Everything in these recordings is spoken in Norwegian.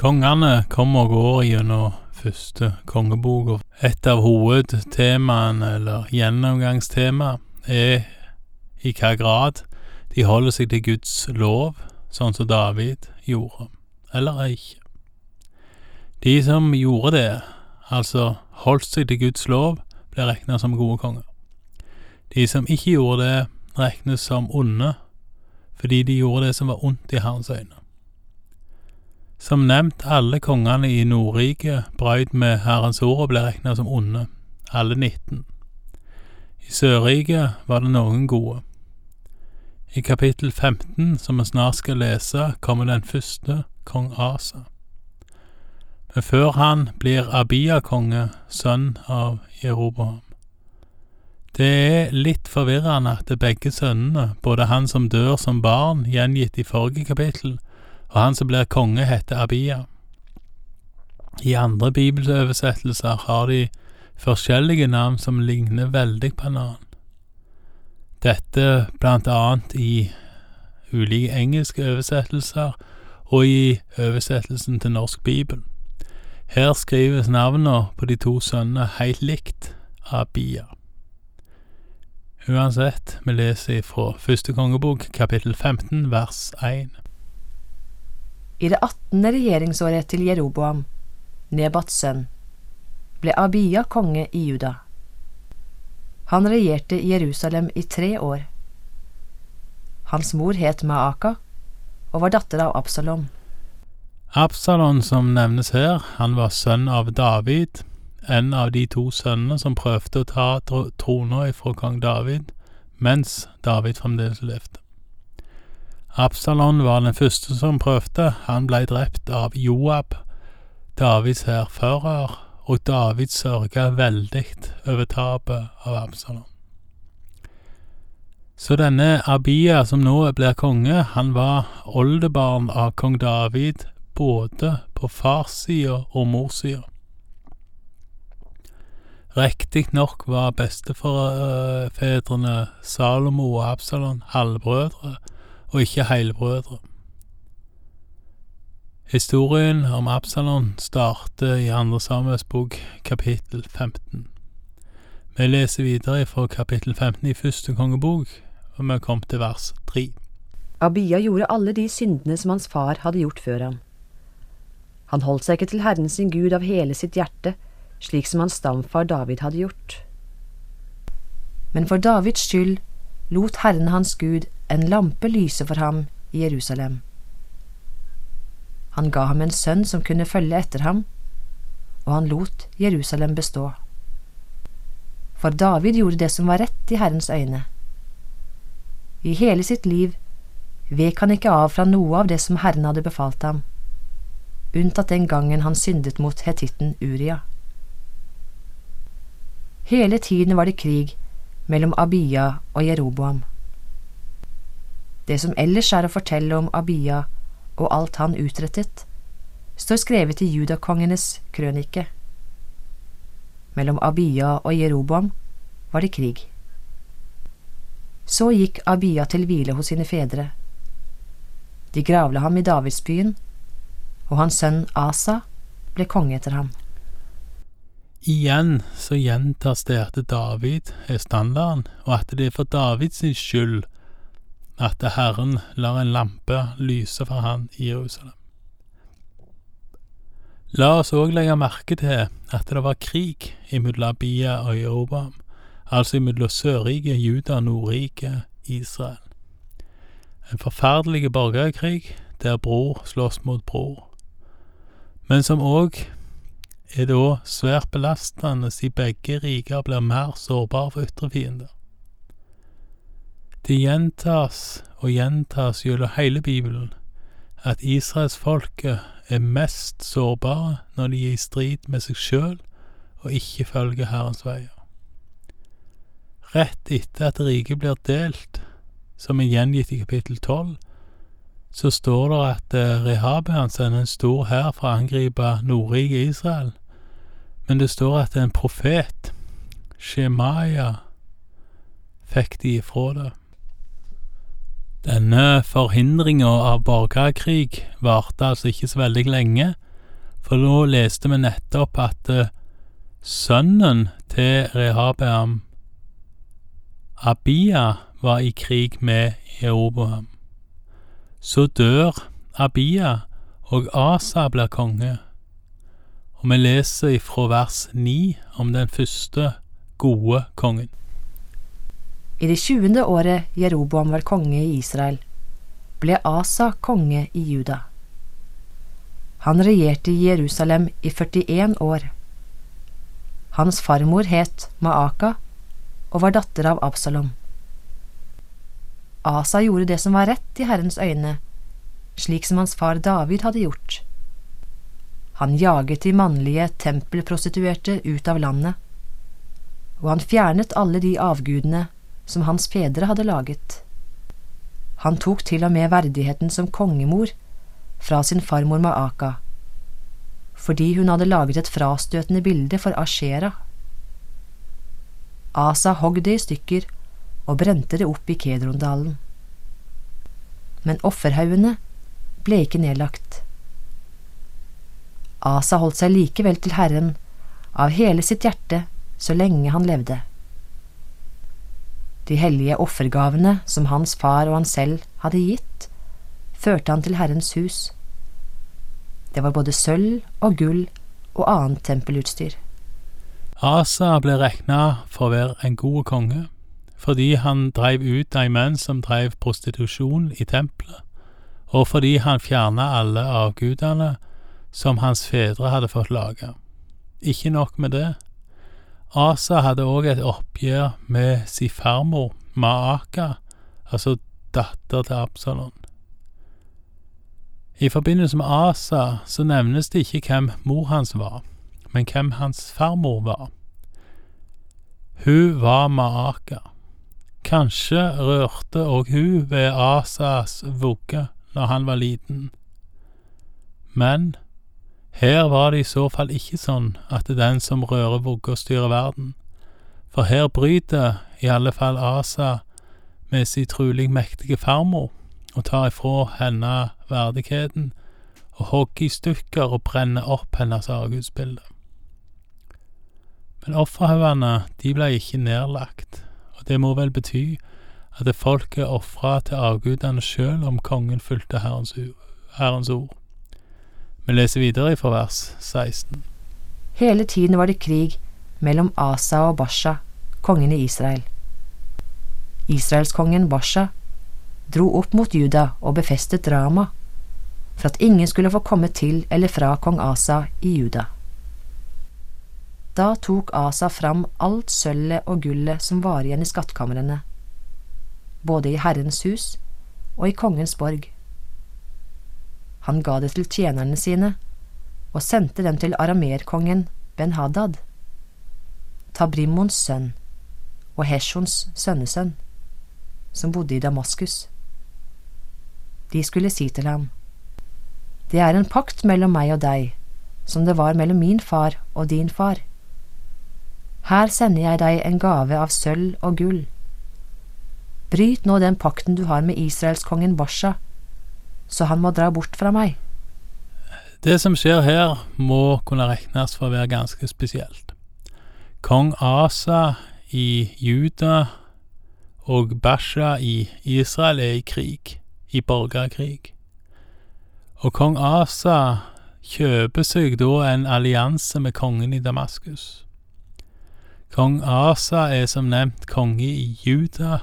Kongene kommer og går gjennom første kongebok, og et av hovedtemaene, eller gjennomgangstemaet, er i hva grad de holder seg til Guds lov, sånn som David gjorde, eller ikke. De som gjorde det, altså holdt seg til Guds lov, ble regna som gode konger. De som ikke gjorde det, regnes som onde, fordi de gjorde det som var ondt i Herrens øyne. Som nevnt, alle kongene i Nordriket brøyt med Herrens ord og ble regna som onde, alle 19. I Sørriket var det noen gode. I kapittel 15, som vi snart skal lese, kommer den første, kong Asa. Men før han blir Abia konge, sønn av Jeroboam. Det er litt forvirrende at begge sønnene, både han som dør som barn, gjengitt i forrige kapittel, og han som blir konge, heter Abia. I andre bibelsoversettelser har de forskjellige navn som ligner veldig på hverandre. Dette blant annet i ulike engelske oversettelser og i oversettelsen til norsk bibel. Her skrives navnene på de to sønnene helt likt Abia. Uansett, vi leser fra første kongebok, kapittel 15, vers 1. I det attende regjeringsåret til Jeroboam, Nebats sønn, ble Abia konge i Juda. Han regjerte i Jerusalem i tre år. Hans mor het Maaka og var datter av Absalom. Absalon som nevnes her, han var sønn av David, en av de to sønnene som prøvde å ta trona ifra kong David, mens David fremdeles levde. Absalon var den første som prøvde. Han blei drept av Joab, Davids hærfører, og David sørga veldig over tapet av Absalon. Så denne Abia, som nå blir konge, han var oldebarn av kong David både på farssida og morssida. Riktignok var bestefedrene Salomo og Absalon halvbrødre, og ikke heilbrødre. Historien om Absalon starter i Andre Samuels bok, kapittel 15. Vi leser videre fra kapittel 15 i første kongebok, og vi kom til vers 3. Abia gjorde alle de syndene som hans far hadde gjort før ham. Han holdt seg ikke til Herren sin Gud av hele sitt hjerte, slik som hans stamfar David hadde gjort. Men for Davids skyld lot Herren hans Gud en lampe lyse for ham i Jerusalem. Han ga ham en sønn som kunne følge etter ham, og han lot Jerusalem bestå. For David gjorde det som var rett i Herrens øyne. I hele sitt liv vek han ikke av fra noe av det som Herren hadde befalt ham, unntatt den gangen han syndet mot hetitten Uria. Hele tiden var det krig mellom Abia og Jeroboam. Det som ellers er å fortelle om Abia og alt han utrettet, står skrevet i judakongenes krønike. Mellom Abia og Jeroboam var det krig. Så gikk Abia til hvile hos sine fedre. De gravla ham i Davidsbyen, og hans sønn Asa ble konge etter ham. Igjen så gjentas det at David er standarden, og at det er for Davids skyld at Herren lar en lampe lyse for han i Jerusalem. La oss òg legge merke til at det var krig imellom Abia og Jerobam, altså imellom Sørriket, Juda, Nordriket, Israel. En forferdelig borgerkrig der bror slåss mot bror, men som òg er det òg svært belastende siden begge riker blir mer sårbare for ytre fiender. Det gjentas og gjentas gjennom hele Bibelen at israelsfolket er mest sårbare når de er i strid med seg sjøl og ikke følger Herrens veier. Rett etter at riket blir delt, som er gjengitt i kapittel tolv, så står det at eh, Rehabean sender en stor hær for å angripe Nordriket Israel, men det står at en profet, Shemaya, fikk de ifra det. Denne forhindringa av borgerkrig varte altså ikke så veldig lenge, For nå leste vi nettopp at eh, sønnen til Rehabeam, Abia, var i krig med Jeroboam. Så dør Abia, og Asa blir konge. Og vi leser ifra vers 9 om den første gode kongen. I det tjuende året Jeroboam var konge i Israel, ble Asa konge i Juda. Han regjerte i Jerusalem i 41 år. Hans farmor het Maaka og var datter av Absalom. Asa gjorde det som var rett i Herrens øyne, slik som hans far David hadde gjort. Han jaget de mannlige tempelprostituerte ut av landet, og han fjernet alle de avgudene som hans fedre hadde laget. Han tok til og med verdigheten som kongemor fra sin farmor Maaka, fordi hun hadde laget et frastøtende bilde for Ashera. Asa hogg det i stykker og brente det opp i Kedrondalen. Men offerhaugene ble ikke nedlagt. Asa holdt seg likevel til Herren av hele sitt hjerte så lenge han levde. De hellige offergavene som hans far og han selv hadde gitt, førte han til Herrens hus. Det var både sølv og gull og annet tempelutstyr. Asa ble regna for å være en god konge, fordi han dreiv ut de menn som dreiv prostitusjon i tempelet, og fordi han fjerna alle avgudene som hans fedre hadde fått lage. Ikke nok med det. Asa hadde òg et oppgjør med si farmor, Maaka, altså datter til Absalon. I forbindelse med Asa så nevnes det ikke hvem mor hans var, men hvem hans farmor var. Hun var Maaka. Kanskje rørte òg hun ved Asas vugge når han var liten. Men her var det i så fall ikke sånn at det er den som rører vugga, styrer verden, for her bryter i alle fall Asa med sin trulig mektige farmor og tar ifra henne verdigheten og hogger i stykker og brenner opp hennes avgudsbilde. Men offerhaugene, de ble ikke nedlagt, og det må vel bety at det folket ofra til avgudene sjøl om kongen fulgte Herrens, Herrens ord. Vi leser videre fra vers 16. Hele tiden var det krig mellom Asa og Basha, kongen i Israel. Israelskongen Basha dro opp mot Juda og befestet Rama, for at ingen skulle få komme til eller fra kong Asa i Juda. Da tok Asa fram alt sølvet og gullet som var igjen i skattkamrene, både i Herrens hus og i kongens borg. Han ga det til tjenerne sine og sendte dem til aramerkongen Ben-Hadad, Tabrimons sønn og Heshons sønnesønn, som bodde i Damaskus. De skulle si til ham, Det er en pakt mellom meg og deg, som det var mellom min far og din far. Her sender jeg deg en gave av sølv og gull. Bryt nå den pakten du har med israelskongen Basha, så han må dra bort fra meg. Det som skjer her, må kunne regnes for å være ganske spesielt. Kong Asa i Juda og Basha i Israel er i krig i borgerkrig. Og kong Asa kjøper seg da en allianse med kongen i Damaskus. Kong Asa er som nevnt konge i Juda,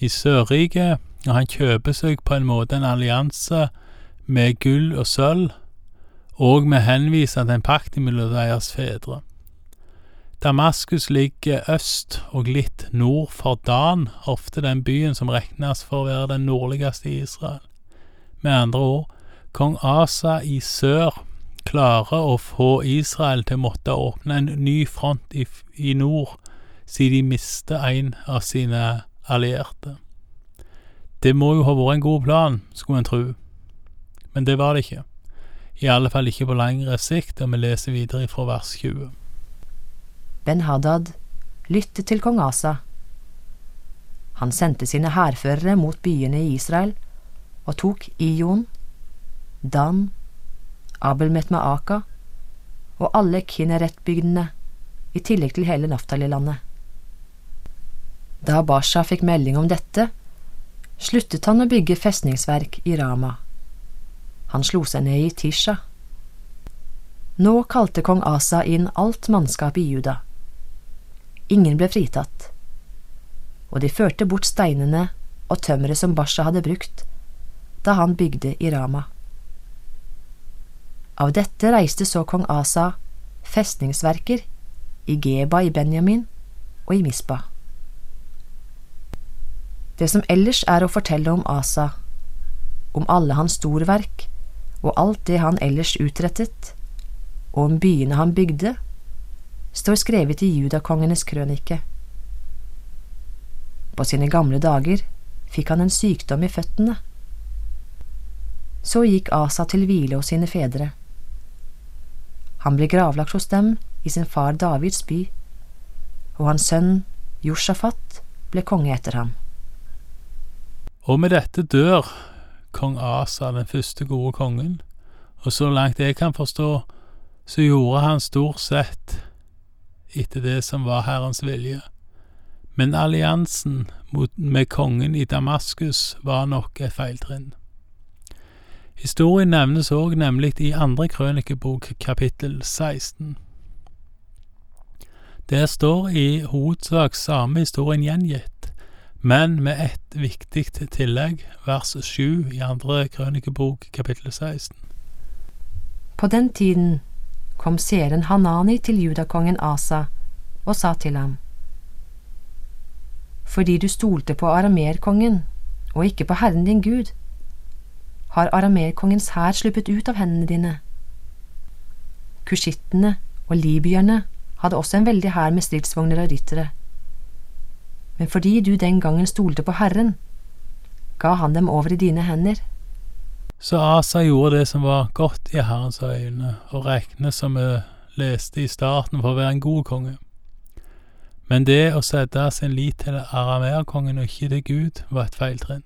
i Sørriket, og han kjøper seg på en måte en allianse med gull og sølv, og med henvise til en pakt mellom deres fedre. Damaskus ligger øst og litt nord for Dan, ofte den byen som regnes for å være den nordligste i Israel. Med andre ord, kong Asa i sør klarer å få Israel til å måtte åpne en ny front i, i nord, siden de mister en av sine allierte. Det må jo ha vært en god plan, skulle en tro, men det var det ikke. I alle fall ikke på lengre sikt, og vi leser videre fra vers 20. Ben-Hadad lyttet til kong Asa. Han sendte sine hærførere mot byene i Israel og tok Ion, Dan, Abelmet Aka og alle Kinneret-bygdene, i tillegg til hele Naftali-landet. Da Basha fikk melding om dette, sluttet han å bygge festningsverk i Rama. Han slo seg ned i Tisha. Nå kalte kong Asa inn alt mannskap i Juda. Ingen ble fritatt, og de førte bort steinene og tømmeret som Basha hadde brukt da han bygde i Rama. Av dette reiste så kong Asa festningsverker i Geba i Benjamin og i Misba. Det som ellers er å fortelle om Asa, om alle hans storverk og alt det han ellers utrettet, og om byene han bygde, står skrevet i judakongenes krønike. På sine gamle dager fikk han en sykdom i føttene. Så gikk Asa til hvile hos sine fedre. Han ble gravlagt hos dem i sin far Davids by, og hans sønn Josjafat ble konge etter ham. Og med dette dør kong Asa, den første gode kongen, og så langt jeg kan forstå, så gjorde han stort sett etter det som var Herrens vilje. Men alliansen med kongen i Damaskus var nok et feiltrinn. Historien nevnes òg nemlig i andre krønikebok, kapittel 16. Der står i hovedsak samme historien gjengitt, men med ett viktig tillegg, vers 7 i andre krønikebok, kapittel 16. På den tiden kom seeren Hanani til judakongen Asa og sa til ham, Fordi du stolte på aramerkongen og ikke på Herren din Gud, har aramerkongens hær sluppet ut av hendene dine. Kushittene og libyerne hadde også en veldig hær med stridsvogner og ryttere. Men fordi du den gangen stolte på Herren, ga han dem over i dine hender. Så Asa gjorde det som var godt i Herrens øyne, og regnet som vi leste i starten for å være en god konge. Men det å sette sin lit til arameerkongen og ikke til Gud, var et feiltrinn.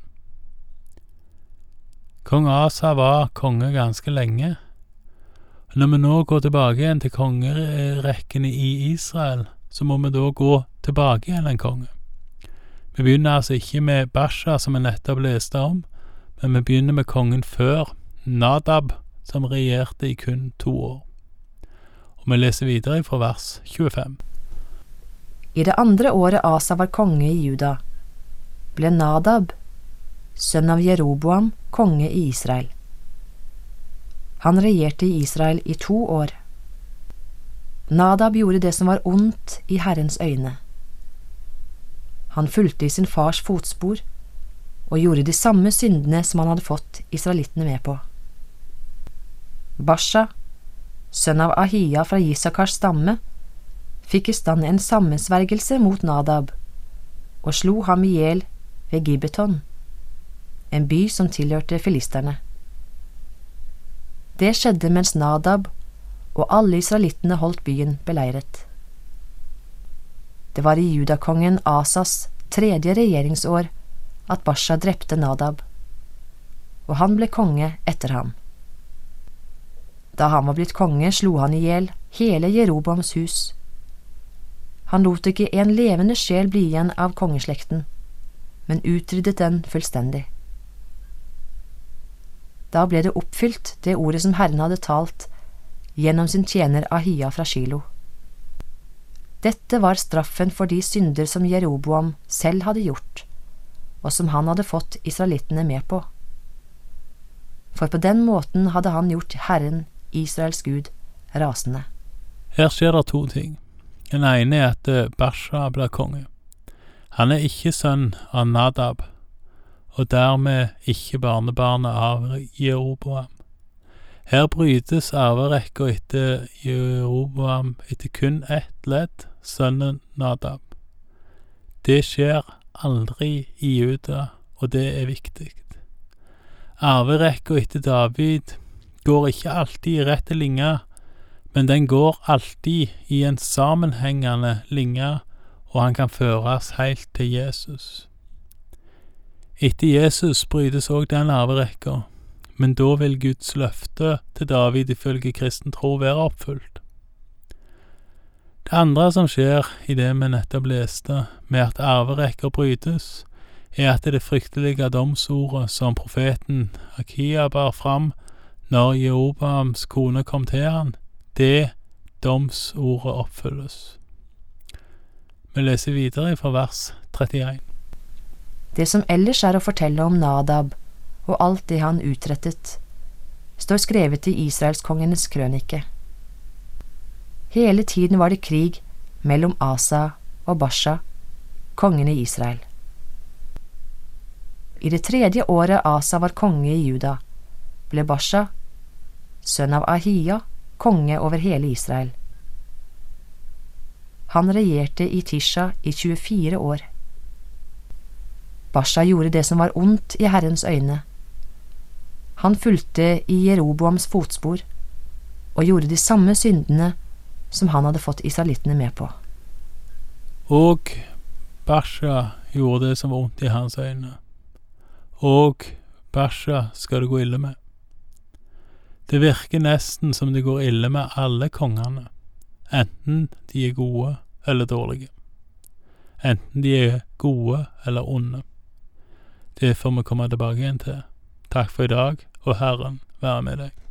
Kong Asa var konge ganske lenge. Når vi nå går tilbake igjen til kongerekkene i Israel, så må vi da gå tilbake igjen en konge. Vi begynner altså ikke med Basha, som vi nettopp leste om, men vi begynner med kongen før, Nadab, som regjerte i kun to år. Og vi leser videre fra vers 25. I det andre året Asa var konge i Juda, ble Nadab, sønn av Jeroboam, konge i Israel. Han regjerte i Israel i to år. Nadab gjorde det som var ondt i Herrens øyne. Han fulgte i sin fars fotspor og gjorde de samme syndene som han hadde fått israelittene med på. Basha, sønn av Ahia fra Isakars stamme, fikk i stand en sammensvergelse mot Nadab og slo ham i hjel ved Gibbeton, en by som tilhørte filisterne. Det skjedde mens Nadab og alle israelittene holdt byen beleiret. Det var i judakongen Asas tredje regjeringsår at Basha drepte Nadab, og han ble konge etter ham. Da han var blitt konge, slo han i hjel hele Jeroboams hus. Han lot ikke en levende sjel bli igjen av kongeslekten, men utryddet den fullstendig. Da ble det oppfylt, det ordet som Herren hadde talt gjennom sin tjener Ahia fra Shilo. Dette var straffen for de synder som Jeroboam selv hadde gjort, og som han hadde fått israelittene med på. For på den måten hadde han gjort Herren, Israels Gud, rasende. Her skjer det to ting. Den ene er at Basha blir konge. Han er ikke sønn av Nadab, og dermed ikke barnebarnet av Jeroboam. Her brytes arverekka etter Jeroboam etter kun ett ledd, sønnen Nadab. Det skjer aldri i Juda, og det er viktig. Arverekka etter David går ikke alltid i rette linje, men den går alltid i en sammenhengende linje, og han kan føres helt til Jesus. Etter Jesus brytes òg den arverekka, men da vil Guds løfte til David ifølge kristen tro være oppfylt. Det andre som skjer i det vi nettopp leste, med at arverekker brytes, er at det fryktelige domsordet som profeten Akia bar fram når Jeroboams kone kom til han, det domsordet oppfylles. Vi leser videre fra vers 31. Det som ellers er å fortelle om Nadab og alt det han utrettet, står skrevet i israelskongenes krønike. Hele tiden var det krig mellom Asa og Basha, kongene i Israel. I det tredje året Asa var konge i Juda, ble Basha, sønn av Ahia, konge over hele Israel. Han regjerte i Tisha i 24 år. Basha gjorde det som var ondt i Herrens øyne. Han fulgte i Jeroboams fotspor og gjorde de samme syndene som han hadde fått israelittene med på. Og Basha gjorde det som var ondt i hans øyne. Og Basha skal det gå ille med. Det virker nesten som det går ille med alle kongene, enten de er gode eller dårlige. Enten de er gode eller onde. Det får vi komme tilbake igjen til. Takk for i dag, og Herren være med deg.